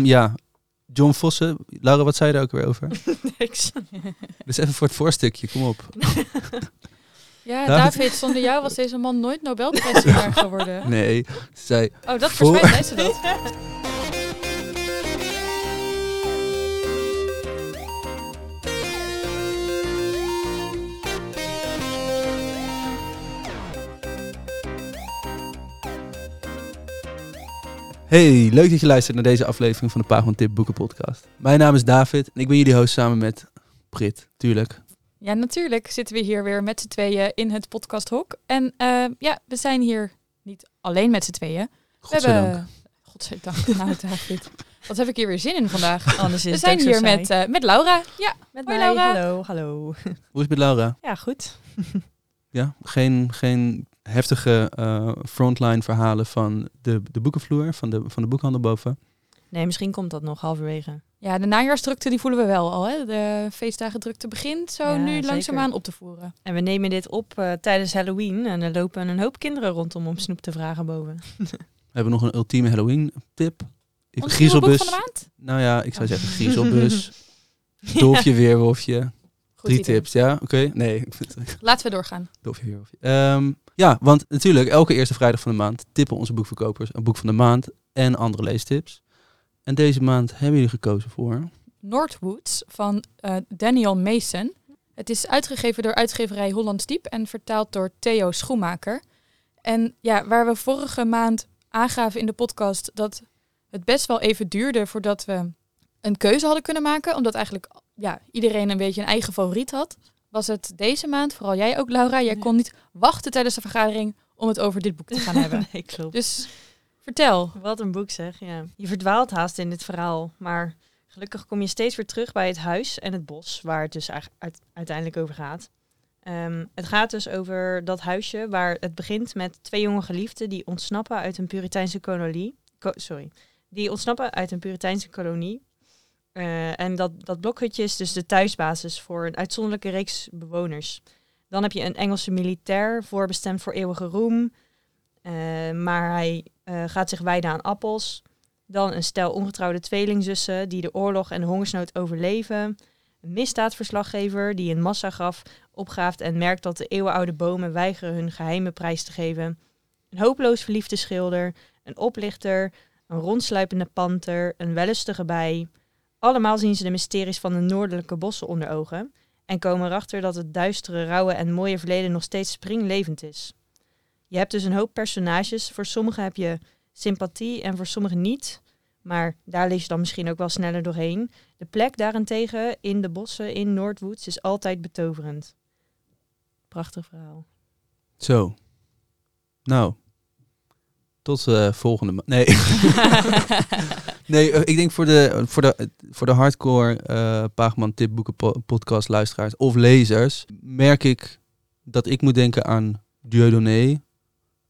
Ehm, ja, John Vossen. Laura, wat zei je daar ook weer over? Niks. Dus even voor het voorstukje, kom op. Ja, David- David, zonder jou was deze man nooit Nobelprijswinnaar geworden. Nee, ze zei... Oh, dat Voor- ze dat. Hey, leuk dat je luistert naar deze aflevering van de Paagman Tip Boeken Podcast. Mijn naam is David en ik ben jullie host samen met Brit, tuurlijk. Ja, natuurlijk zitten we hier weer met z'n tweeën in het podcasthok. En eh, ja, we zijn hier niet alleen met z'n tweeën. We Godzijdank. hebben... Godzijdank. Nou, David. Wat heb ik hier weer zin in vandaag. Anders is We het zijn hier met, eh, met Laura. Ja, met Hoi, mij. Laura. Hallo, hallo. Hoe is het met Laura? Ja, goed. Ja, geen, geen heftige eh, frontline verhalen van de, de boekenvloer, van de, van de boekhandel boven. Nee, misschien komt dat nog halverwege. ja, de najaarsdrukte die voelen we wel al. Hè? De feestdagen drukte begint zo Ja, nu zeker. langzaamaan op te voeren. En we nemen dit op eh, tijdens Halloween. En er lopen een hoop kinderen rondom om snoep te vragen boven. We hebben nog een ultieme Halloween tip. Ik- Ons Griezelbus. van de maand? Nou ja, ik zou zeggen griezelbus. Dolfje, weerwolfje. Goed Drie idee. tips, ja? Oké. Nee, ik vind het Laten we doorgaan. Dolfje, weerwolfje. Ehm, ja, want natuurlijk, elke eerste vrijdag van de maand tippen onze boekverkopers een boek van de maand en andere leestips. En deze maand hebben jullie gekozen voor... Northwoods van eh, Daniel Mason. Het is uitgegeven door uitgeverij Hollands Diep en vertaald door Theo Schoenmaker. En ja, waar we vorige maand aangaven in de podcast dat het best wel even duurde voordat we een keuze hadden kunnen maken, omdat eigenlijk ja, iedereen een beetje een eigen favoriet had, was het deze maand, vooral jij ook Laura, jij kon niet wachten tijdens de vergadering om het over dit boek te gaan hebben. nee, klopt. Dus vertel. Wat een boek zeg, ja. Je verdwaalt haast in dit verhaal, maar gelukkig kom je steeds weer terug bij het huis en het bos, waar het dus uiteindelijk over gaat. Ehm, het gaat dus over dat huisje waar het begint met twee jonge geliefden die ontsnappen uit een Puriteinse kolonie. ko- sorry, die ontsnappen uit een Puriteinse kolonie. Eh, en dat, dat blokhutje is dus de thuisbasis voor een uitzonderlijke reeks bewoners. Dan heb je een Engelse militair, voorbestemd voor eeuwige roem. Eh, maar hij eh, gaat zich wijden aan appels. Dan een stel ongetrouwde tweelingzussen die de oorlog en de hongersnood overleven. Een misdaadverslaggever die een massagraf opgraaft en merkt dat de eeuwenoude bomen weigeren hun geheime prijs te geven. Een hopeloos verliefde schilder, een oplichter, een rondsluipende panter, een wellustige bij. Allemaal zien ze de mysteries van de noordelijke bossen onder ogen en komen erachter dat het duistere, rauwe en mooie verleden nog steeds springlevend is. Je hebt dus een hoop personages. Voor sommigen heb je sympathie en voor sommigen niet. Maar daar lees je dan misschien ook wel sneller doorheen. De plek daarentegen in de bossen in Noordwoods is altijd betoverend. Prachtig verhaal. Zo. Nou. Tot eh, volgende maand. Nee. nee, eh, ik denk voor de, voor de, voor de hardcore eh Paagman Tip Boeken po- podcast luisteraars of lezers merk ik dat ik moet denken aan Dieudonné.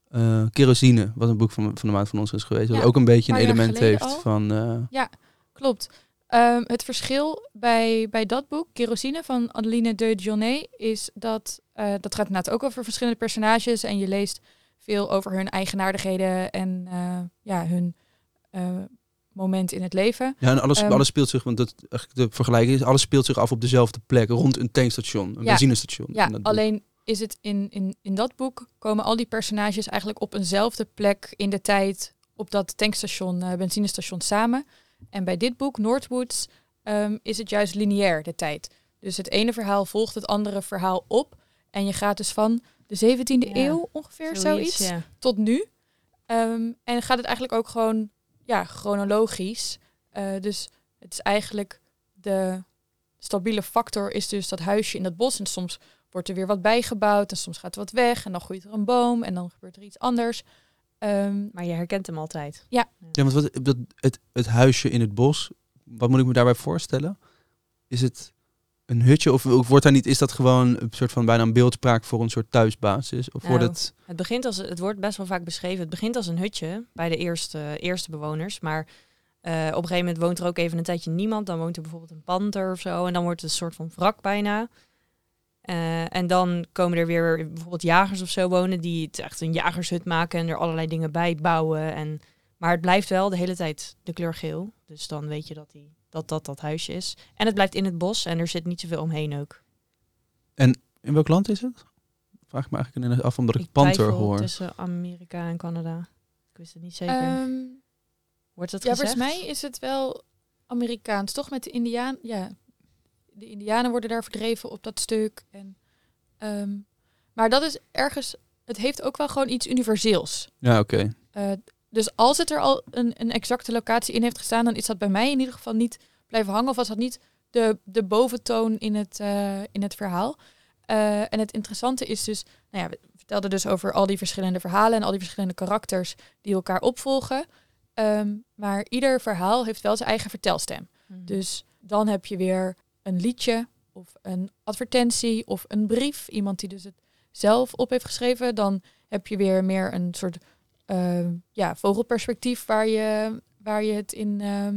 eh Kerosine, wat een boek van, van de maand van ons is geweest. Wat Ja, ook een beetje een element heeft al. van... eh, Klopt. Ehm, het verschil bij, bij dat boek, Kerosine van Adeline de Dionné, is dat eh, dat gaat inderdaad ook over verschillende personages en je leest veel over hun eigenaardigheden en eh, ja, hun eh, moment in het leven. ja, en alles, Ehm, alles speelt zich, want dat, eigenlijk de vergelijking is, alles speelt zich af op dezelfde plek, rond een tankstation, een Ja. benzinestation. Ja, boek. alleen is het in, in, in dat boek komen al die personages eigenlijk op eenzelfde plek in de tijd op dat tankstation, eh, benzinestation samen. En bij dit boek, Northwoods, ehm, is het juist lineair, de tijd. Dus het ene verhaal volgt het andere verhaal op. En je gaat dus van de 17e Ja, eeuw ongeveer zoiets, ja. tot nu. Ehm, en gaat het eigenlijk ook gewoon ja, chronologisch. Eh, dus het is eigenlijk de stabiele factor is dus dat huisje in dat bos. En soms wordt er weer wat bijgebouwd en soms gaat er wat weg en dan groeit er een boom en dan gebeurt er iets anders. Ehm, Maar je herkent hem altijd. Ja, want wat, dat, het, het huisje in het bos, wat moet ik me daarbij voorstellen? Is het een hutje of wordt daar niet, is dat gewoon een soort van bijna een beeldspraak voor een soort thuisbasis? Of wordt Nou, het... Het begint als het wordt best wel vaak beschreven. Het begint als een hutje bij de eerste, eerste bewoners, maar eh, op een gegeven moment woont er ook even een tijdje niemand. Dan woont er bijvoorbeeld een panter of zo en dan wordt het een soort van wrak bijna. Eh, en dan komen er weer bijvoorbeeld jagers of zo wonen die het echt een jagershut maken en er allerlei dingen bij bouwen en Maar het blijft wel de hele tijd de kleur geel. Dus dan weet je dat die, dat, dat dat huisje is. En het blijft in het bos en er zit niet zoveel omheen ook. In welk land is het? Vraag ik me eigenlijk in af omdat ik, twijfel hoor. tussen Amerika en Canada. Ik wist het niet zeker. Ehm, Wordt het ja, gezegd? volgens mij is het wel Amerikaans, toch? Met de Indiaan. Ja, de Indianen worden daar verdreven op dat stuk. En, ehm, maar dat is ergens. Het heeft ook wel gewoon iets universeels. Ja, oké. Eh, dus als het er al een, een exacte locatie in heeft gestaan, dan is dat bij mij in ieder geval niet blijven hangen. Of was dat niet de, de boventoon in het, eh, in het verhaal. Eh, en het interessante is dus, nou ja, we vertelden dus over al die verschillende verhalen en al die verschillende karakters die elkaar opvolgen. Ehm, maar ieder verhaal heeft wel zijn eigen vertelstem. Mhm. Dus dan heb je weer een liedje of een advertentie of een brief. Iemand die dus het zelf op heeft geschreven. Dan heb je weer meer een soort ehm, ja, vogelperspectief waar je, waar je het in ehm,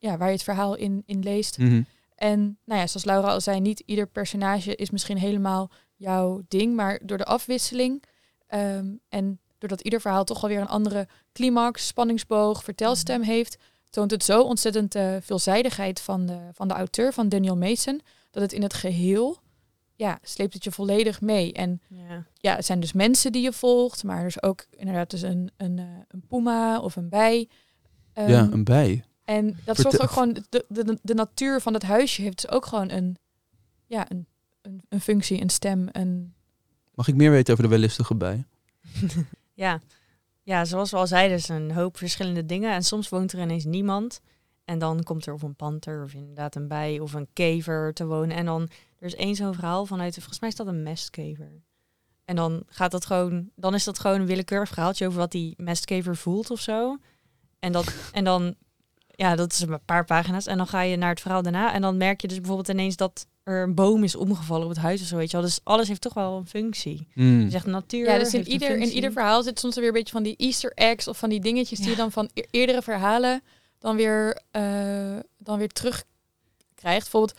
ja, waar je het verhaal in, in leest. Mhm. En nou ja, zoals Laura al zei, niet ieder personage is misschien helemaal jouw ding, maar door de afwisseling ehm, en doordat ieder verhaal toch wel weer een andere climax, spanningsboog, vertelstem heeft, toont het zo ontzettend de veelzijdigheid van de, van de auteur, van Daniel Mason, dat het in het geheel, ja, sleept het je volledig mee. En ja. ja, het zijn dus mensen die je volgt, maar er is ook inderdaad dus een, een, eh, een puma of een bij. ja, Ehm, een bij. en dat Vertel- zorgt ook gewoon, de, de, de natuur van het huisje heeft dus ook gewoon een, ja, een, een, een functie, een stem, een... Mag ik meer weten over de wellustige bij? Ja. ja, zoals we al zeiden, is een hoop verschillende dingen. En soms woont er ineens niemand. En dan komt er of een panter of inderdaad een bij of een kever te wonen. En dan, er is één zo'n verhaal vanuit, volgens mij is dat een mestkever. En dan gaat dat gewoon, dan is dat gewoon een willekeurig verhaaltje over wat die mestkever voelt of zo. En, dat, en dan, ja, dat is een paar pagina's. En dan ga je naar het verhaal daarna. En dan merk je dus bijvoorbeeld ineens dat er een boom is omgevallen op het huis of zo, weet je wel. Dus alles heeft toch wel een functie. Mm. Je zegt natuur. Ja, dus in ieder, in ieder verhaal zit soms weer een beetje van die easter eggs of van die dingetjes die je dan van e- eerdere verhalen dan weer, eh, dan weer terug krijgt. Bijvoorbeeld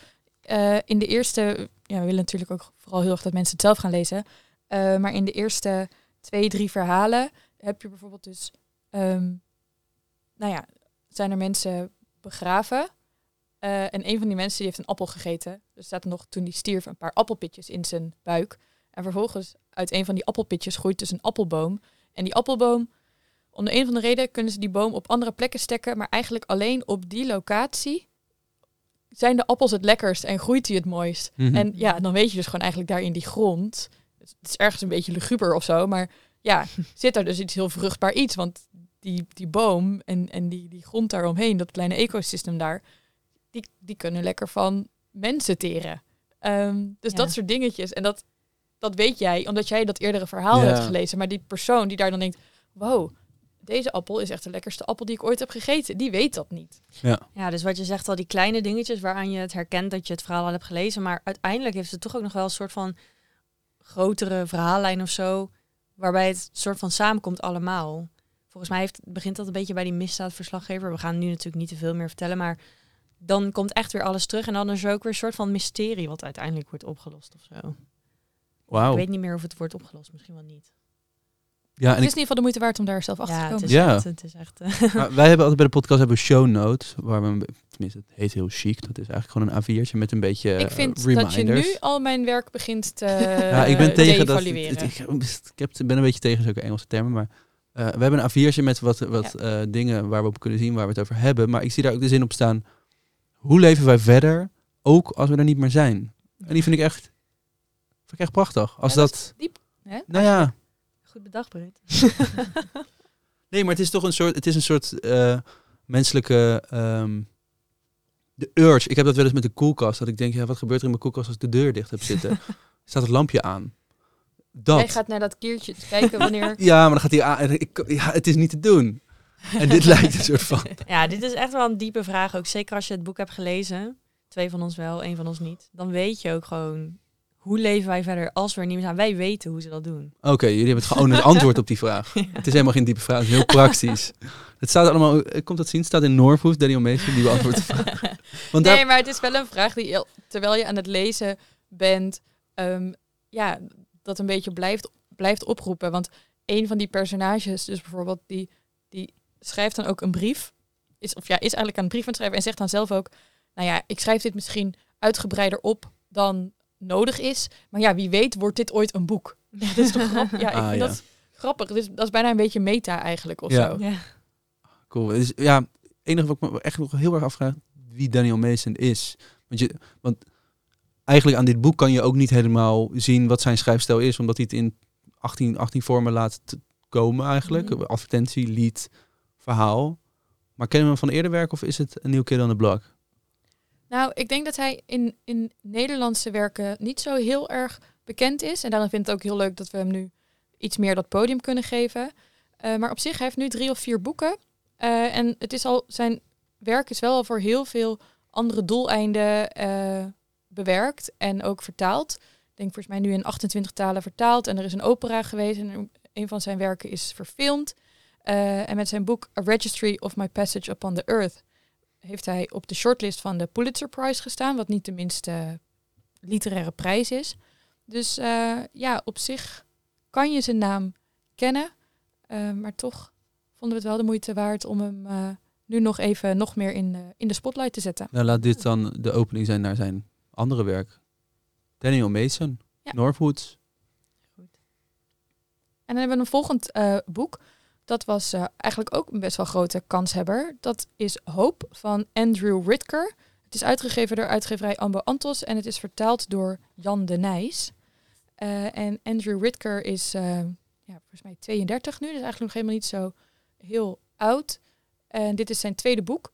eh, in de eerste, ja, we willen natuurlijk ook vooral heel erg dat mensen het zelf gaan lezen. Eh, maar in de eerste twee, drie verhalen heb je bijvoorbeeld dus, ehm, nou ja, zijn er mensen begraven. Eh, en een van die mensen die heeft een appel gegeten. Er staat nog toen die stierf een paar appelpitjes in zijn buik. En vervolgens uit een van die appelpitjes groeit dus een appelboom. En die appelboom, om de een of andere reden kunnen ze die boom op andere plekken stekken, maar eigenlijk alleen op die locatie zijn de appels het lekkerst en groeit die het mooist. Mhm. En ja, dan weet je dus gewoon eigenlijk daar in die grond. Het is ergens een beetje luguber of zo, maar ja, zit daar dus iets heel vruchtbaar iets. Want die, die boom en, en die, die grond daaromheen, dat kleine ecosysteem daar, die, die kunnen lekker van mensen teren. Ehm, dus Ja. dat soort dingetjes. En dat, dat weet jij, omdat jij dat eerdere verhaal Ja. hebt gelezen. Maar die persoon die daar dan denkt, wow, deze appel is echt de lekkerste appel die ik ooit heb gegeten. Die weet dat niet. Ja, dus wat je zegt, al die kleine dingetjes waaraan je het herkent dat je het verhaal al hebt gelezen. Maar uiteindelijk heeft het toch ook nog wel een soort van grotere verhaallijn of zo. Waarbij het soort van samenkomt allemaal. Volgens mij heeft, begint dat een beetje bij die misdaadverslaggever. We gaan nu natuurlijk niet te veel meer vertellen, maar dan komt echt weer alles terug. En dan is er ook weer een soort van mysterie wat uiteindelijk wordt opgelost of zo. Wauw. Ik weet niet meer of het wordt opgelost, misschien wel niet. Ja, Het is ik, in ieder geval de moeite waard om daar zelf achter te Ja, het komen. is Ja. echt... Het is echt eh, maar wij hebben altijd bij de podcast hebben we show notes, waar we, tenminste het heet heel chic, dat is eigenlijk gewoon een A4'tje met een beetje Ik vind eh, reminders. dat je nu al mijn werk begint te ja, ik ben tegen dat. het- ik, ben een beetje tegen zulke Engelse termen, maar eh, we hebben een A4'tje met wat, wat eh, dingen waar we op kunnen zien waar we het over hebben. Maar ik zie daar ook de zin op staan. Hoe leven wij verder, ook als we er niet meer zijn? En die vind ik echt, vind ik echt prachtig. Als Ja, dat diep, hè? nou ja, goed bedacht, Britt. nee, maar het is toch een soort, het is een soort eh, menselijke, ehm, de urge. Ik heb dat wel eens met de koelkast, dat ik denk, ja, wat gebeurt er in mijn koelkast als ik de deur dicht heb zitten? Staat het lampje aan? Dat. Jij gaat naar dat kiertje te kijken wanneer... Ja, maar dan gaat hij aan. en Ik, ja, het is niet te doen. En dit lijkt een soort van. Ja, dit is echt wel een diepe vraag ook. Zeker als je het boek hebt gelezen. Twee van ons wel, één van ons niet. Dan weet je ook gewoon... Hoe leven wij verder als we er niet meer zijn? Wij weten hoe ze dat doen. Oké, jullie hebben het gewoon een antwoord op die vraag. Het is helemaal geen diepe vraag, het is heel praktisch. Het staat allemaal, eh, komt dat zien? Het staat in Norwood, Daniel Mason, die beantwoordt de vraag. Want daar, Nee, maar het is wel een vraag die, terwijl je aan het lezen bent, ehm, ja, dat een beetje blijft, blijft oproepen. Want een van die personages, dus bijvoorbeeld die, die schrijft dan ook een brief. Is, of ja, is eigenlijk aan een brief aan het schrijven. En zegt dan zelf ook, nou ja, ik schrijf dit misschien uitgebreider op dan nodig is. Maar ja, wie weet wordt dit ooit een boek. Ja, dat is toch grappig. Ja, ik Ah, vind ja. dat grappig. Dus dat is bijna een beetje meta eigenlijk of Ja. zo. Ja. Cool. Het is, ja, het enige wat ik me echt nog heel erg afvraag, wie Daniel Mason is. Want, je, want eigenlijk aan dit boek kan je ook niet helemaal zien wat zijn schrijfstijl is, omdat hij het in 18, 18 vormen laat komen eigenlijk. Mhm. Advertentie, lied, verhaal. Maar kennen we hem van eerder werk of is het een nieuw Kid on the Block? Nou, ik denk dat hij in, in Nederlandse werken niet zo heel erg bekend is. En daarom vind ik het ook heel leuk dat we hem nu iets meer dat podium kunnen geven. Eh, maar op zich, hij heeft nu drie of vier boeken. Eh, en het is al, zijn werk is wel al voor heel veel andere doeleinden eh, bewerkt en ook vertaald. Ik denk volgens mij nu in 28 talen vertaald. En er is een opera geweest en een van zijn werken is verfilmd. En met zijn boek A Registry of My Passage Upon the Earth heeft hij op de shortlist van de Pulitzer Prize gestaan, wat niet de minste literaire prijs is. Dus eh, ja, op zich kan je zijn naam kennen, eh, maar toch vonden we het wel de moeite waard om hem eh, nu nog even nog meer in, de- in de spotlight te zetten. Nou, laat dit dan de opening zijn naar zijn andere werk. Daniel Mason, Ja. Northwoods. En dan hebben we een volgend boek. Dat was eh, eigenlijk ook een best wel grote kanshebber. Dat is Hope van Andrew Ritker. Het is uitgegeven door uitgeverij Ambo Antos en het is vertaald door Jan de Nijs. Eh, en Andrew Ritker is eh, ja, volgens mij 32 nu, dus eigenlijk nog helemaal niet zo heel oud. En dit is zijn tweede boek.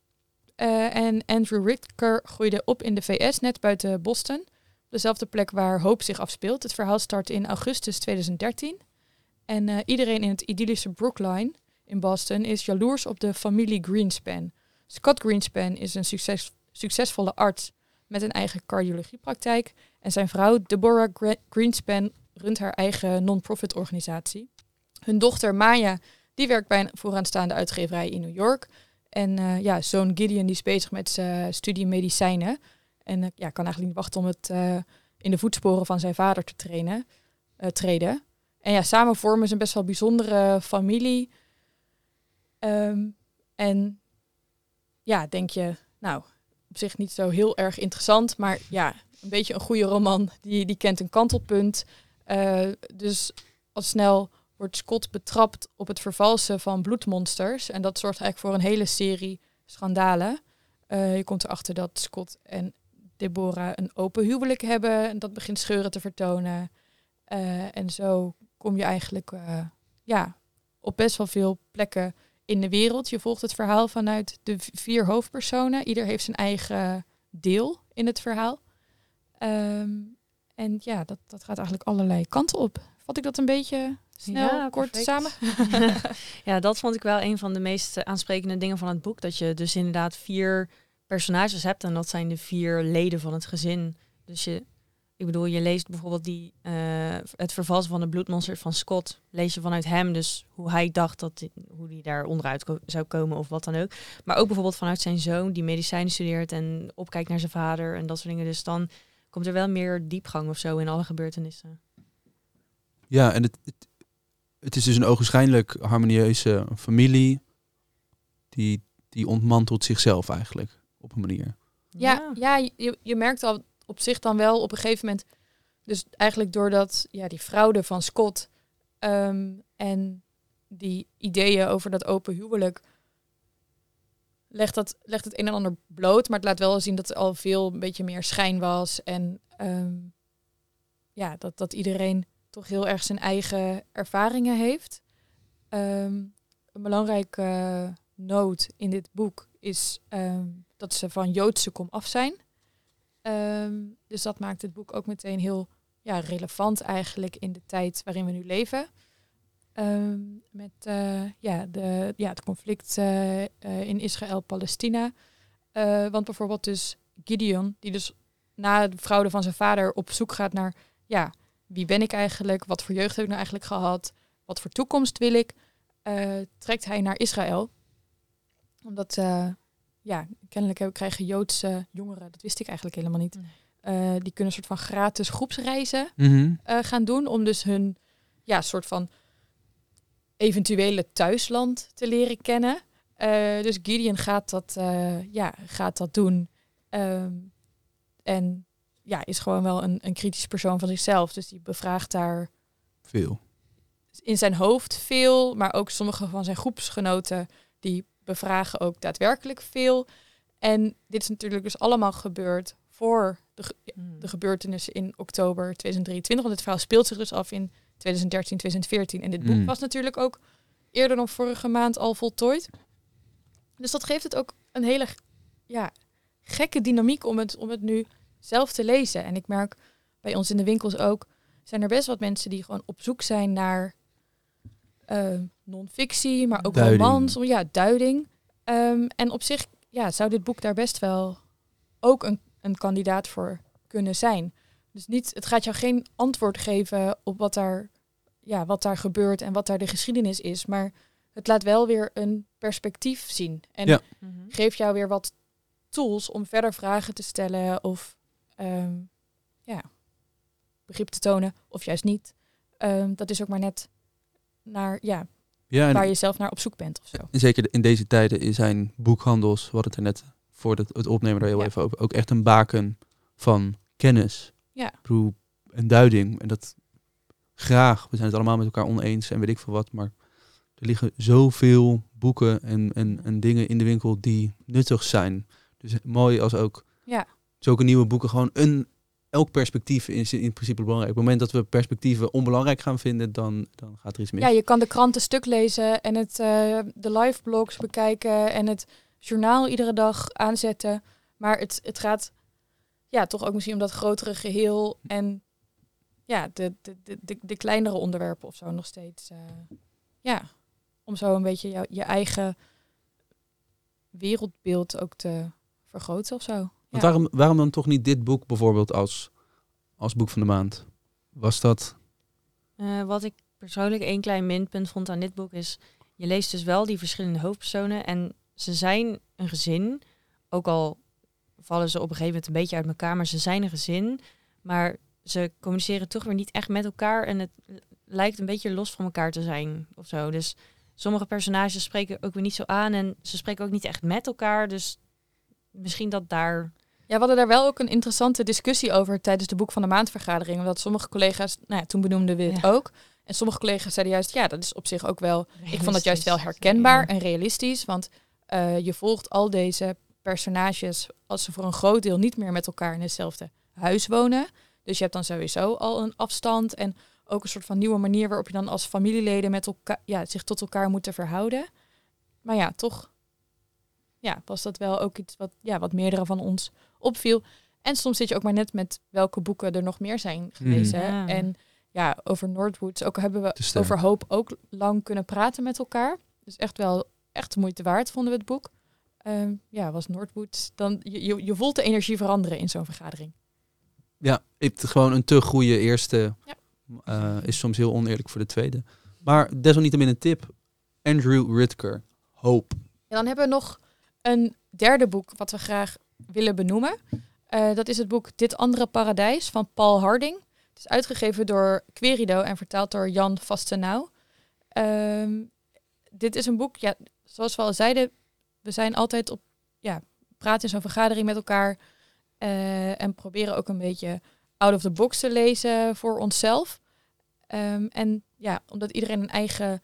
En Andrew Ritker groeide op in de VS, net buiten Boston. Dezelfde plek waar Hope zich afspeelt. Het verhaal start in augustus 2013. En eh, iedereen in het idyllische Brookline in Boston is jaloers op de familie Greenspan. Scott Greenspan is een succes, succesvolle arts met een eigen cardiologiepraktijk. En zijn vrouw Deborah Gre- Greenspan runt haar eigen non-profit organisatie. Hun dochter Maya, die werkt bij een vooraanstaande uitgeverij in New York. En eh, ja, zoon Gideon die is bezig met zijn studie medicijnen. En eh, ja, kan eigenlijk niet wachten om het eh, in de voetsporen van zijn vader te trainen, eh, treden. En ja, samen vormen ze een best wel bijzondere familie. Ehm, en ja, denk je, nou, op zich niet zo heel erg interessant, maar ja, een beetje een goede roman. Die, die kent een kantelpunt. Eh, dus al snel wordt Scott betrapt op het vervalsen van bloedmonsters. En dat zorgt eigenlijk voor een hele serie schandalen. Eh, je komt erachter dat Scott en Deborah een open huwelijk hebben. En dat begint scheuren te vertonen. Eh, en zo kom je eigenlijk eh, ja, op best wel veel plekken in de wereld. Je volgt het verhaal vanuit de vier hoofdpersonen. Ieder heeft zijn eigen deel in het verhaal. Ehm, en ja, dat, dat gaat eigenlijk allerlei kanten op. Vat ik dat een beetje snel, Ja, kort perfect. samen? ja, dat vond ik wel een van de meest aansprekende dingen van het boek. Dat je dus inderdaad vier personages hebt en dat zijn de vier leden van het gezin. Dus je, ik bedoel, je leest bijvoorbeeld die, eh, het vervalsen van de bloedmonster van Scott. Lees je vanuit hem, dus hoe hij dacht dat die- hoe die daar onderuit ko- zou komen of wat dan ook. Maar ook bijvoorbeeld vanuit zijn zoon die medicijnen studeert en opkijkt naar zijn vader en dat soort dingen. Dus dan komt er wel meer diepgang of zo in alle gebeurtenissen. Ja, en het, het, het is dus een ogenschijnlijk harmonieuze familie. Die, die ontmantelt zichzelf eigenlijk op een manier. Ja, ja je, je merkt al op zich dan wel op een gegeven moment. Dus eigenlijk doordat ja, die fraude van Scott ehm, en die ideeën over dat open huwelijk. Legt, dat, legt het een en ander bloot, maar het laat wel zien dat er al veel een beetje meer schijn was. En ehm, ja, dat, dat iedereen toch heel erg zijn eigen ervaringen heeft. Ehm, een belangrijke noot in dit boek is dat ze van Joodse kom af zijn. Ehm, dus dat maakt het boek ook meteen heel ja, relevant eigenlijk in de tijd waarin we nu leven. Ehm, met eh, ja, de, ja, het conflict eh, eh, in Israël-Palestina. Want bijvoorbeeld dus Gideon, die dus na de fraude van zijn vader op zoek gaat naar... ja, wie ben ik eigenlijk? Wat voor jeugd heb ik nou eigenlijk gehad? Wat voor toekomst wil ik? Trekt hij naar Israël. Omdat, ja, kennelijk hebben- krijgen Joodse jongeren, dat wist ik eigenlijk helemaal niet, Nee. eh, die kunnen een soort van gratis groepsreizen Mhm. eh, gaan doen om dus hun ja, soort van eventuele thuisland te leren kennen. Eh, dus Gideon gaat dat, eh, ja, gaat dat doen. Ehm, en ja, is gewoon wel een, een kritisch persoon van zichzelf. Dus die bevraagt daar Veel. in zijn hoofd veel, maar ook sommige van zijn groepsgenoten die bevragen ook daadwerkelijk veel. En dit is natuurlijk dus allemaal gebeurd voor de, ge- Hmm. de gebeurtenissen in oktober 2023. Want het verhaal speelt zich dus af in 2013, 2014. En dit boek Mm. was natuurlijk ook eerder dan vorige maand al voltooid. Dus dat geeft het ook een hele ja, gekke dynamiek om het, om het nu zelf te lezen. En ik merk bij ons in de winkels ook, zijn er best wat mensen die gewoon op zoek zijn naar eh, non-fictie, maar ook Duiding. romans. om- Ja, duiding. Ehm, en op zich ja, zou dit boek daar best wel ook een, een kandidaat voor kunnen zijn. Dus niet, het gaat jou geen antwoord geven op wat daar, ja, wat daar gebeurt en wat daar de geschiedenis is. Maar het laat wel weer een perspectief zien. En Ja. Mhm. geeft jou weer wat tools om verder vragen te stellen of ehm, ja, begrip te tonen of juist niet. Ehm, dat is ook maar net naar ja, Ja, waar je zelf naar op zoek bent of zo. en zeker in deze tijden zijn boekhandels, hadden het er net voor het, het opnemen daar heel Ja. even over, ook echt een baken van kennis. Ja. En duiding. En dat graag. We zijn het allemaal met elkaar oneens en weet ik veel wat. Maar er liggen zoveel boeken en, en, en dingen in de winkel die nuttig zijn. Dus mooi als ook Ja. zulke nieuwe boeken gewoon een... Elk perspectief is in principe belangrijk. Op het moment dat we perspectieven onbelangrijk gaan vinden, dan, dan gaat er iets mis. Ja, je kan de kranten stuk lezen en het, eh, de live blogs bekijken en het journaal iedere dag aanzetten. Maar het, het gaat ja, toch ook misschien om dat grotere geheel en ja, de, de, de, de, kleinere onderwerpen of zo nog steeds. eh, ja, om zo een beetje jou, je eigen wereldbeeld ook te vergroten of zo. Want Ja. waarom, waarom dan toch niet dit boek bijvoorbeeld als, als boek van de maand? Was dat... Eh, wat ik persoonlijk één klein minpunt vond aan dit boek is, je leest dus wel die verschillende hoofdpersonen en ze zijn een gezin, ook al vallen ze op een gegeven moment een beetje uit elkaar, maar ze zijn een gezin, maar ze communiceren toch weer niet echt met elkaar en het lijkt een beetje los van elkaar te zijn of zo. Dus sommige personages spreken ook weer niet zo aan en ze spreken ook niet echt met elkaar, dus misschien dat daar Ja, we hadden daar wel ook een interessante discussie over tijdens de Boek van de Maandvergadering. Omdat sommige collega's, nou ja, toen benoemden we het Ja. ook. En sommige collega's zeiden juist, ja, dat is op zich ook wel... Ik vond dat juist wel herkenbaar en realistisch. Want eh, je volgt al deze personages als ze voor een groot deel niet meer met elkaar in hetzelfde huis wonen. Dus je hebt dan sowieso al een afstand en ook een soort van nieuwe manier waarop je dan als familieleden met elkaar, ja, zich tot elkaar moeten verhouden. Maar ja, toch ja, was dat wel ook iets wat, ja, wat meerdere van ons opviel. En soms zit je ook maar net met welke boeken er nog meer zijn gelezen. Mhm. Ja. En ja, over Noordwoods, ook hebben we over hoop ook lang kunnen praten met elkaar. Dus echt wel echt de moeite waard vonden we het boek. Ehm, ja, was Noordwoods. Dan, je, je, je voelt de energie veranderen in zo'n vergadering. Ja, het gewoon een te goede eerste Ja. eh, is soms heel oneerlijk voor de tweede. Maar desalniettemin een tip. Andrew Ritker, Hope. En dan hebben we nog een derde boek wat we graag willen benoemen. Eh, dat is het boek Dit Andere Paradijs van Paul Harding. Het is uitgegeven door Querido en vertaald door Jan Vastenau. Ehm, dit is een boek, ja, zoals we al zeiden, we zijn altijd op, ja, praten in zo'n vergadering met elkaar eh, en proberen ook een beetje out of the box te lezen voor onszelf. Ehm, en ja, omdat iedereen een eigen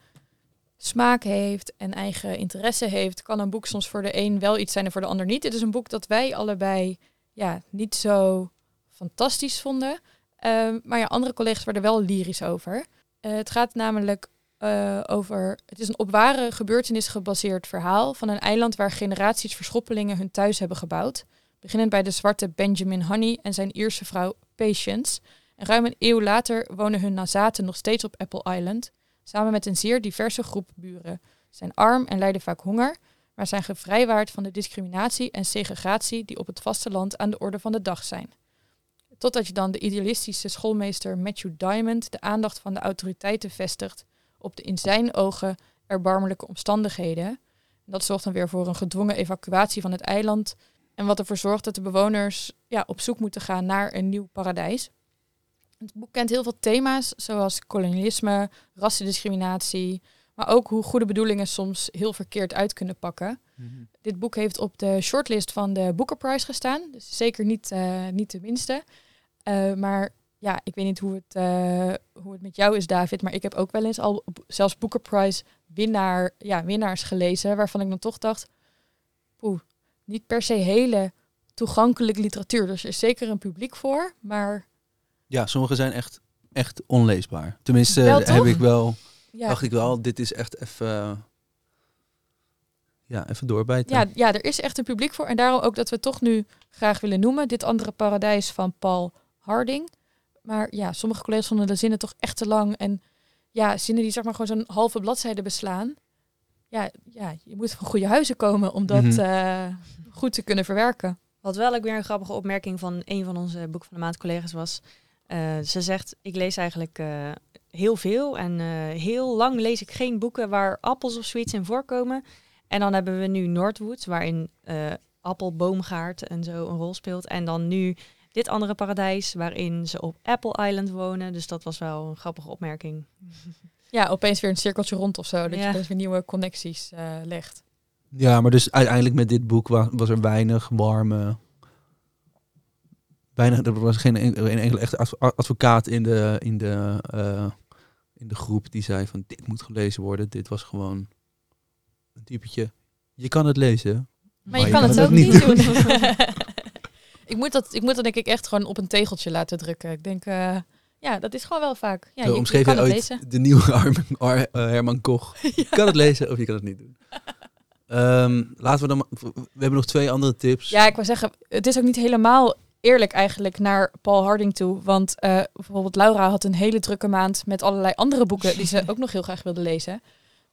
smaak heeft en eigen interesse heeft, kan een boek soms voor de een wel iets zijn en voor de ander niet. Dit is een boek dat wij allebei ja, niet zo fantastisch vonden. Ehm, maar ja, andere collega's werden er wel lyrisch over. Eh, het gaat namelijk eh, over. Het is een op ware gebeurtenis gebaseerd verhaal van een eiland waar generaties verschoppelingen hun thuis hebben gebouwd. Beginnend bij de zwarte Benjamin Honey en zijn Ierse vrouw Patience. En ruim een eeuw later wonen hun nazaten nog steeds op Apple Island samen met een zeer diverse groep buren. Zijn arm en lijden vaak honger, maar zijn gevrijwaard van de discriminatie en segregatie die op het vasteland aan de orde van de dag zijn. Totdat je dan de idealistische schoolmeester Matthew Diamond de aandacht van de autoriteiten vestigt op de in zijn ogen erbarmelijke omstandigheden. Dat zorgt dan weer voor een gedwongen evacuatie van het eiland en wat ervoor zorgt dat de bewoners ja, op zoek moeten gaan naar een nieuw paradijs. Het boek kent heel veel thema's, zoals kolonialisme, rassendiscriminatie, Maar ook hoe goede bedoelingen soms heel verkeerd uit kunnen pakken. Dit boek heeft op de shortlist van de Booker Prize gestaan. Dus zeker niet, eh, niet de minste. Eh, maar ja, ik weet niet hoe het, eh, hoe het met jou is, David. Maar ik heb ook wel eens al zelfs Booker Prize winnaar, ja, winnaars gelezen. Waarvan ik dan toch dacht, poeh, niet per se hele toegankelijke literatuur. Dus er is zeker een publiek voor. Maar Ja, sommige zijn echt, echt onleesbaar. Tenminste, Wel, heb ik wel, ja, dacht ik wel, dit is echt even, ja, even doorbijten. ja, ja, er is echt een publiek voor. En daarom ook dat we toch nu graag willen noemen. Dit andere paradijs van Paul Harding. Maar ja, sommige collega's vonden de zinnen toch echt te lang. En ja, zinnen die zeg maar gewoon zo'n halve bladzijde beslaan. Ja, ja, je moet van goede huizen komen om dat Mhm. eh, goed te kunnen verwerken. Wat wel ook weer een grappige opmerking van een van onze Boek van de Maand collega's was. Eh, ze zegt, ik lees eigenlijk eh, heel veel en eh, heel lang lees ik geen boeken waar appels of zoiets in voorkomen. En dan hebben we nu Northwood, waarin eh appelboomgaard en zo een rol speelt. En dan nu dit andere paradijs, waarin ze op Apple Island wonen. Dus dat was wel een grappige opmerking. Ja, opeens weer een cirkeltje rond of zo. Dat je opeens weer nieuwe connecties eh, legt. Ja, maar dus uiteindelijk met dit boek was, was er weinig warme. Weinig, er was geen, en- geen enkele echte adv- advocaat in de, in, de, eh, in de groep die zei van dit moet gelezen worden. Dit was gewoon een typetje. Je kan het lezen. Maar, je, kan, het ook niet doen. ik, moet dat, ik moet dat denk ik echt gewoon op een tegeltje laten drukken. Ik denk, eh, ja, dat is gewoon wel vaak. Ja, Zo je, je omschreef kan je het ooit lezen. de nieuwe Armen- Ar- eh, Herman Koch. Je kan het lezen of je kan het niet doen. Ehm, laten we dan. We hebben nog twee andere tips. Ja, ik wou zeggen, het is ook niet helemaal eerlijk eigenlijk naar Paul Harding toe. Want eh, bijvoorbeeld Laura had een hele drukke maand met allerlei andere boeken die ze ook nog heel graag wilde lezen.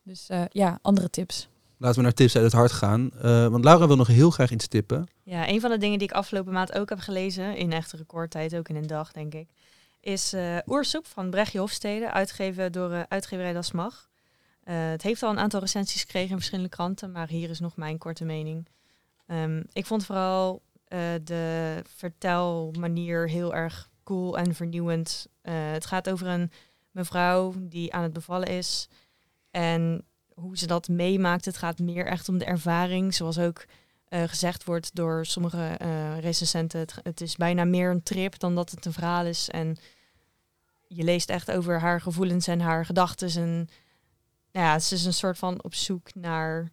Dus eh, ja, andere tips. Laten we naar tips uit het hart gaan. Eh, want Laura wil nog heel graag iets tippen. Ja, een van de dingen die ik afgelopen maand ook heb gelezen, in echt recordtijd, ook in een dag denk ik, is eh Oersoep van Brechtje Hofstede, uitgegeven door eh, uitgeverij Das Mag. Eh, het heeft al een aantal recensies gekregen in verschillende kranten, maar hier is nog mijn korte mening. Ehm, ik vond vooral de vertelmanier heel erg cool en vernieuwend. Eh, het gaat over een mevrouw die aan het bevallen is en hoe ze dat meemaakt. Het gaat meer echt om de ervaring, zoals ook eh, gezegd wordt door sommige eh recensenten. Het, is bijna meer een trip dan dat het een verhaal is. En je leest echt over haar gevoelens en haar gedachten. En nou ja, ze is een soort van op zoek naar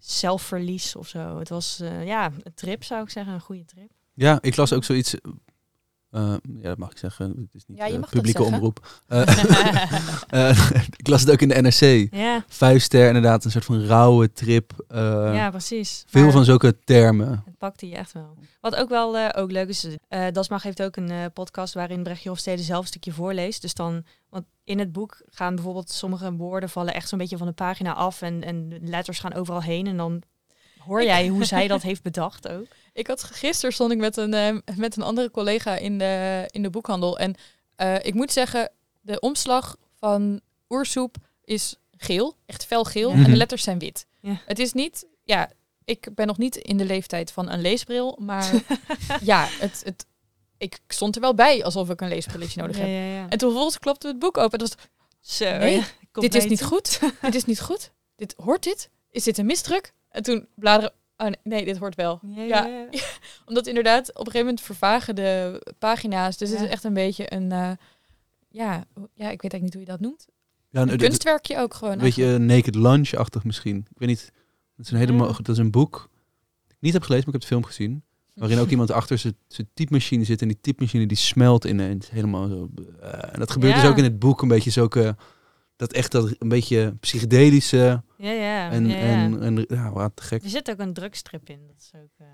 zelfverlies of zo. Het was eh, ja, een trip zou ik zeggen, een goede trip. Ja, ik las ook zoiets. Eh, ja, dat mag ik zeggen. Het is niet Ja, je mag dat publieke omroep. Eh, eh, ik las het ook in de NRC. Ja, Vijf ster, inderdaad, een soort van rauwe trip. eh, ja precies. veel Maar- van zulke termen. Het pakte je echt wel. Wat ook wel eh, ook leuk is, eh Dasmag heeft ook een eh, podcast waarin Brechtje Hofstede zelf een stukje voorleest. Dus dan, want in het boek gaan bijvoorbeeld sommige woorden vallen echt zo'n beetje van de pagina af en, en de letters gaan overal heen. En dan hoor jij hoe zij dat heeft bedacht ook. Ik had gisteren stond ik met een, eh, met een andere collega in de, in de boekhandel. En eh, ik moet zeggen, de omslag van oersoep is geel, echt fel geel. Ja. En Mhm. de letters zijn wit. Ja. Het is niet, ja, ik ben nog niet in de leeftijd van een leesbril. Maar ja, het, het, ik stond er wel bij alsof ik een leesbrilletje nodig heb. ja, ja. En toen vervolgens klopte het boek open. En het was, Zo, Nee, dit is niet toe. goed. dit is niet goed. Dit, hoort dit? Is dit een misdruk? En toen bladeren, oh nee, nee, dit hoort wel. Ja, Ja. ja, ja. Omdat inderdaad op een gegeven moment vervagen de pagina's. Dus het is echt een beetje een, eh, ja, ja, ik weet eigenlijk niet hoe je dat noemt. Ja, Een een kunstwerkje ook gewoon. een beetje Naked Lunch-achtig misschien. Ik weet niet. Dat is een hele mo- dat is een boek. Dat ik niet heb gelezen, maar ik heb de film gezien. Waarin ook iemand achter zijn typemachine zit. En die typemachine die smelt ineens helemaal zo. eh, en dat gebeurt Ja. dus ook in het boek. Een beetje zulke... Dat echt dat een beetje psychedelische. Ja, ja. En, ja, ja. en, en ja, wat te gek. er zit ook een drugstrip in. Dat is ook, eh,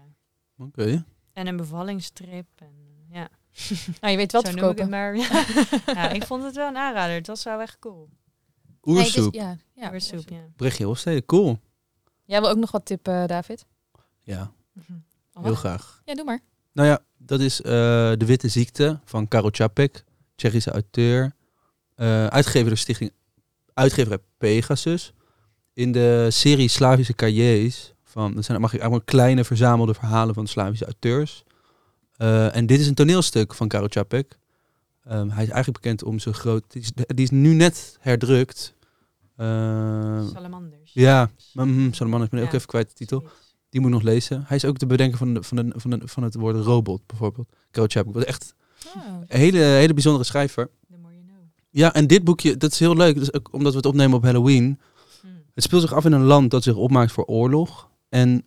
Oké. en een bevallingstrip. En, eh, ja. Nou, je weet wel Zo te ik maar. Ja. ja, ik vond het wel een aanrader. Het was wel echt cool. Nee, is- Oersoep. ja, ja, Ja, soep, ja. Brechtje Hofstede, cool. Jij wil ook nog wat tippen, David? Ja, Mhm. heel graag. Ja, doe maar. Nou ja, dat is eh, De Witte Ziekte van Karol Čapek, Tsjechische auteur. Eh, uitgegeven door stichting Uitgeverij Pegasus. In de serie Slavische cahiers, van, dat zijn mag ik allemaal kleine verzamelde verhalen van Slavische auteurs. Eh, en dit is een toneelstuk van Karol Čapek. Ehm, hij is eigenlijk bekend om zijn groot... Die is, die is nu net herdrukt. Eh, Salamanders. ja, mm, Salamander, ik ben ook Ja, even kwijt de titel. Die moet nog lezen. Hij is ook de bedenker van, de, van, de, van, de, van het woord robot, bijvoorbeeld. Carol Chapek. was echt Oh. een hele, hele bijzondere schrijver. Ja, en dit boekje, dat is heel leuk. Dus omdat we het opnemen op Halloween. Hm. Het speelt zich af in een land dat zich opmaakt voor oorlog. En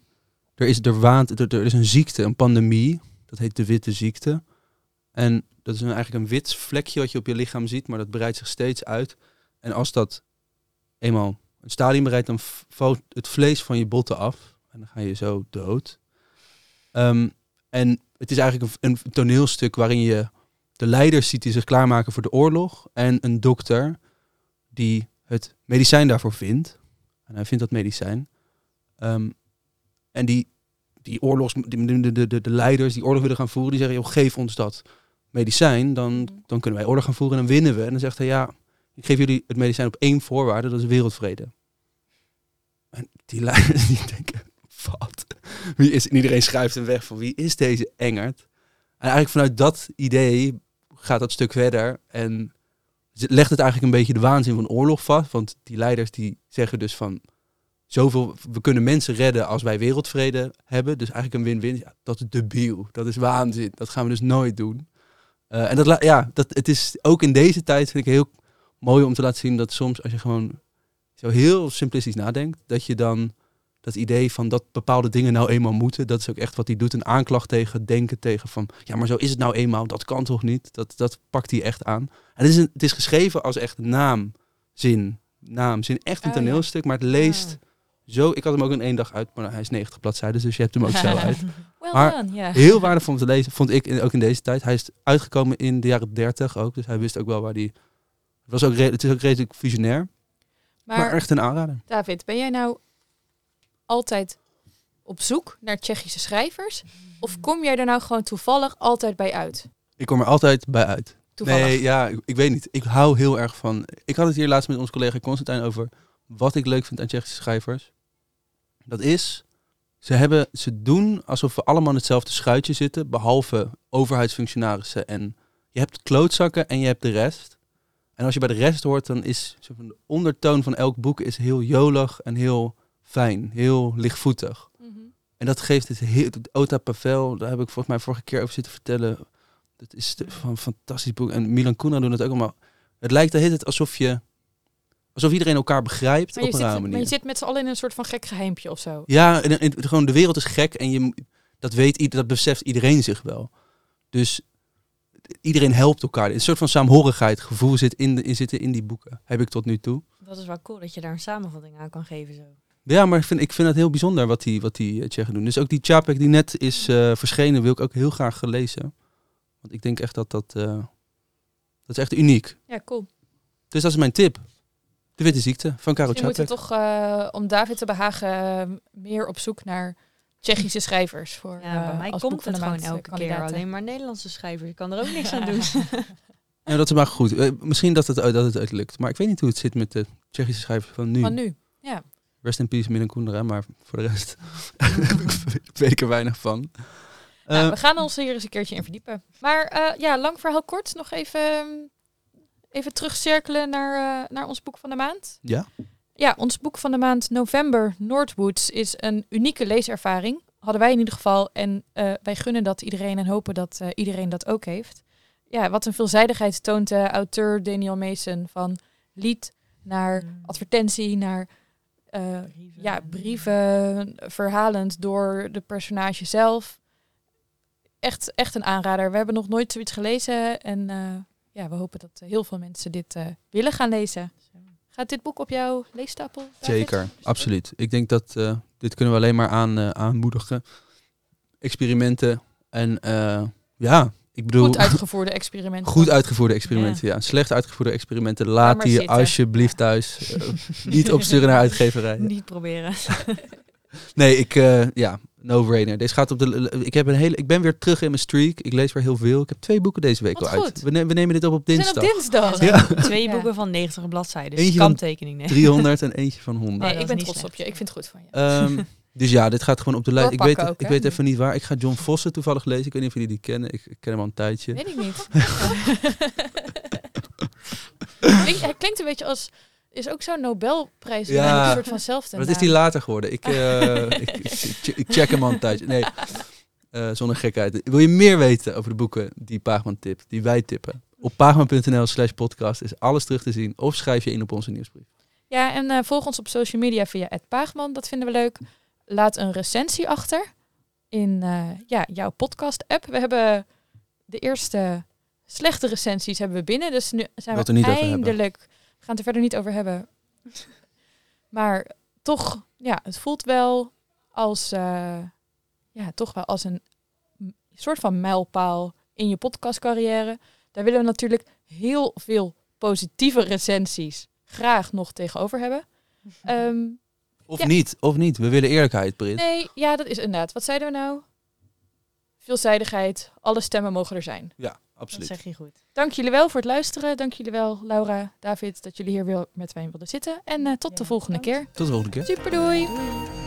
er is, er waant, er, er is een ziekte, een pandemie. Dat heet de witte ziekte. En dat is een, eigenlijk een wit vlekje wat je op je lichaam ziet, maar dat breidt zich steeds uit. En als dat eenmaal een stadium bereikt, dan valt het vlees van je botten af. En dan ga je zo dood. Ehm, en het is eigenlijk een, een toneelstuk waarin je de leiders ziet die zich klaarmaken voor de oorlog. En een dokter die het medicijn daarvoor vindt. En hij vindt dat medicijn. Ehm, en die, die oorlogs, de, de, de, de leiders die oorlog willen gaan voeren, die zeggen, joh, geef ons dat medicijn. Dan, dan kunnen wij oorlog gaan voeren en dan winnen we. En dan zegt hij, ja, ik geef jullie het medicijn op één voorwaarde, dat is wereldvrede. En die leiders die denken, wat? Wie is, en iedereen schuift hem weg van wie is deze Engert? En eigenlijk vanuit dat idee gaat dat stuk verder en legt het eigenlijk een beetje de waanzin van oorlog vast. Want die leiders die zeggen dus van zoveel, we kunnen mensen redden als wij wereldvrede hebben. Dus eigenlijk een win-win. Dat is debiel. Dat is waanzin. Dat gaan we dus nooit doen. Eh, en dat, ja, dat, het is ook in deze tijd vind ik heel mooi om te laten zien dat soms als je gewoon zo heel simplistisch nadenkt, dat je dan dat idee van dat bepaalde dingen nou eenmaal moeten, dat is ook echt wat hij doet. Een aanklacht tegen, denken tegen van, ja, maar zo is het nou eenmaal, dat kan toch niet? Dat, dat pakt hij echt aan. En het is, een, het is geschreven als echt naamzin. Naamzin, echt een Oh, toneelstuk, maar het leest zo. Ik had hem ook in één dag uit, maar hij is 90 bladzijden, dus je hebt hem ook zo uit. Well Maar done. Heel waardevol om te lezen, vond ik in- ook in deze tijd. Hij is uitgekomen in de jaren 30 ook, dus hij wist ook wel waar hij. Het, was ook het is ook redelijk visionair, maar, Maar echt een aanrader. David, ben jij nou altijd op zoek naar Tsjechische schrijvers? Of kom jij er nou gewoon toevallig altijd bij uit? Ik kom er altijd bij uit. Toevallig. Nee, ja, ik, ik weet niet. Ik hou heel erg van. Ik had het hier laatst met onze collega Constantijn over wat ik leuk vind aan Tsjechische schrijvers. Dat is, ze, hebben, ze doen alsof we allemaal in hetzelfde schuitje zitten, behalve overheidsfunctionarissen. En je hebt klootzakken en je hebt de rest. En als je bij de rest hoort, dan is de ondertoon van elk boek is heel jolig en heel fijn, heel lichtvoetig. Mhm. En dat geeft het heel... Ota Pavel, daar heb ik volgens mij vorige keer over zitten vertellen. Dat is van een fantastisch boek. En Milan Kuna doet het ook allemaal. Het lijkt de hele tijd alsof je... Alsof iedereen elkaar begrijpt op een zit, manier. maar je zit met z'n allen in een soort van gek geheimpje of zo. Ja, en, en- gewoon de wereld is gek en je, dat weet, dat beseft iedereen zich wel. Dus iedereen helpt elkaar. Een soort van saamhorigheid gevoel zit in, de, in, zitten in die boeken. Heb ik tot nu toe. Dat is wel cool dat je daar een samenvatting aan kan geven zo. Ja, maar ik vind, ik vind het heel bijzonder wat die, wat die eh, Tsjechen doen. Dus ook die Chapek die net is eh, verschenen, wil ik ook heel graag gelezen. Want ik denk echt dat dat... eh, dat is echt uniek. Ja, cool. Dus dat is mijn tip. De Witte Ziekte van Karel Je moet Čapek. toch, eh, om David te behagen, eh, meer op zoek naar Tsjechische schrijvers. Voor, Ja, bij mij komt van het gewoon elke keer alleen maar Nederlandse schrijvers. Ik kan er ook niks aan doen. Ja, dat is maar goed. Eh, misschien dat het, dat het uit lukt. Maar ik weet niet hoe het zit met de Tsjechische schrijvers van nu. Van nu. Rest in peace, Milan Kundera. Maar voor de rest weet ik er weinig van. Nou, Eh, we gaan ons hier eens een keertje in verdiepen. Maar eh, ja, lang verhaal kort. Nog even, even terugcirkelen naar, eh, naar ons boek van de maand. ja? Ja, ons boek van de maand November Northwoods is een unieke leeservaring. Hadden wij in ieder geval. En eh, wij gunnen dat iedereen en hopen dat eh, iedereen dat ook heeft. Ja, wat een veelzijdigheid toont de auteur Daniel Mason van lied naar Mm. advertentie, naar eh, ja, brieven, verhalend door de personage zelf. Echt, echt een aanrader. We hebben nog nooit zoiets gelezen. En eh, ja, we hopen dat heel veel mensen dit eh, willen gaan lezen. Gaat dit boek op jouw leestapel? David? Zeker, absoluut. Ik denk dat eh, dit kunnen we alleen maar aan, eh, aanmoedigen. Experimenten en eh, ja, ik bedoel... Goed uitgevoerde experimenten. Goed uitgevoerde experimenten, ja. Slecht uitgevoerde experimenten. Laat die zitten. alsjeblieft thuis. eh, niet opsturen naar uitgeverijen. Niet proberen. Nee, ik, eh, ja, no-brainer. Deze gaat op de, ik, heb een hele, ik ben weer terug in mijn streak. Ik lees weer heel veel. Ik heb twee boeken deze week Wat al uit. We, ne- we nemen dit op op We zijn dinsdag. op dinsdag. Ja. Twee Ja. boeken van 90 bladzijden. Dus Eentje van kanttekening. Nee. 300 en eentje van 100. Nee, dat ik ben trots slecht. op je. Ik vind het goed van je. Ehm, dus ja, dit gaat gewoon op de lijst. Ik weet, ook, ik weet even niet waar. Ik ga John Vossen toevallig lezen. Ik weet niet of jullie die kennen. Ik, ik ken hem al een tijdje. Weet ik niet. Klink- hij klinkt een beetje als is ook zo'n Nobelprijs. Ja. Een soort van zelfde Wat is die later geworden? Ik, eh, ik, ik, ik check hem al een tijdje. Nee, eh, zonder gekheid. Wil je meer weten over de boeken die Paagman tipt, die wij tippen? Op paagman.nl slash podcast is alles terug te zien. Of schrijf je in op onze nieuwsbrief. Ja, en eh, volg ons op social media via Paagman. Dat vinden we leuk. Laat een recensie achter in eh, ja, jouw podcast-app. We hebben de eerste slechte recensies hebben we binnen. Dus nu zijn we eindelijk... We gaan het er verder niet over hebben. maar toch, ja, het voelt wel als... eh, ja, toch wel als een soort van mijlpaal in je podcastcarrière. Daar willen we natuurlijk heel veel positieve recensies graag nog tegenover hebben. Ehm, Of Ja. niet, of niet. We willen eerlijkheid, Brit. nee, ja, dat is inderdaad. Wat zeiden we nou? Veelzijdigheid, alle stemmen mogen er zijn. Ja, Dat absoluut. zeg je goed. Dank jullie wel voor het luisteren. Dank jullie wel, Laura, David, dat jullie hier weer met mij wilden zitten. En eh, tot de volgende bedankt. keer. Tot de volgende keer. Super doei! Doei.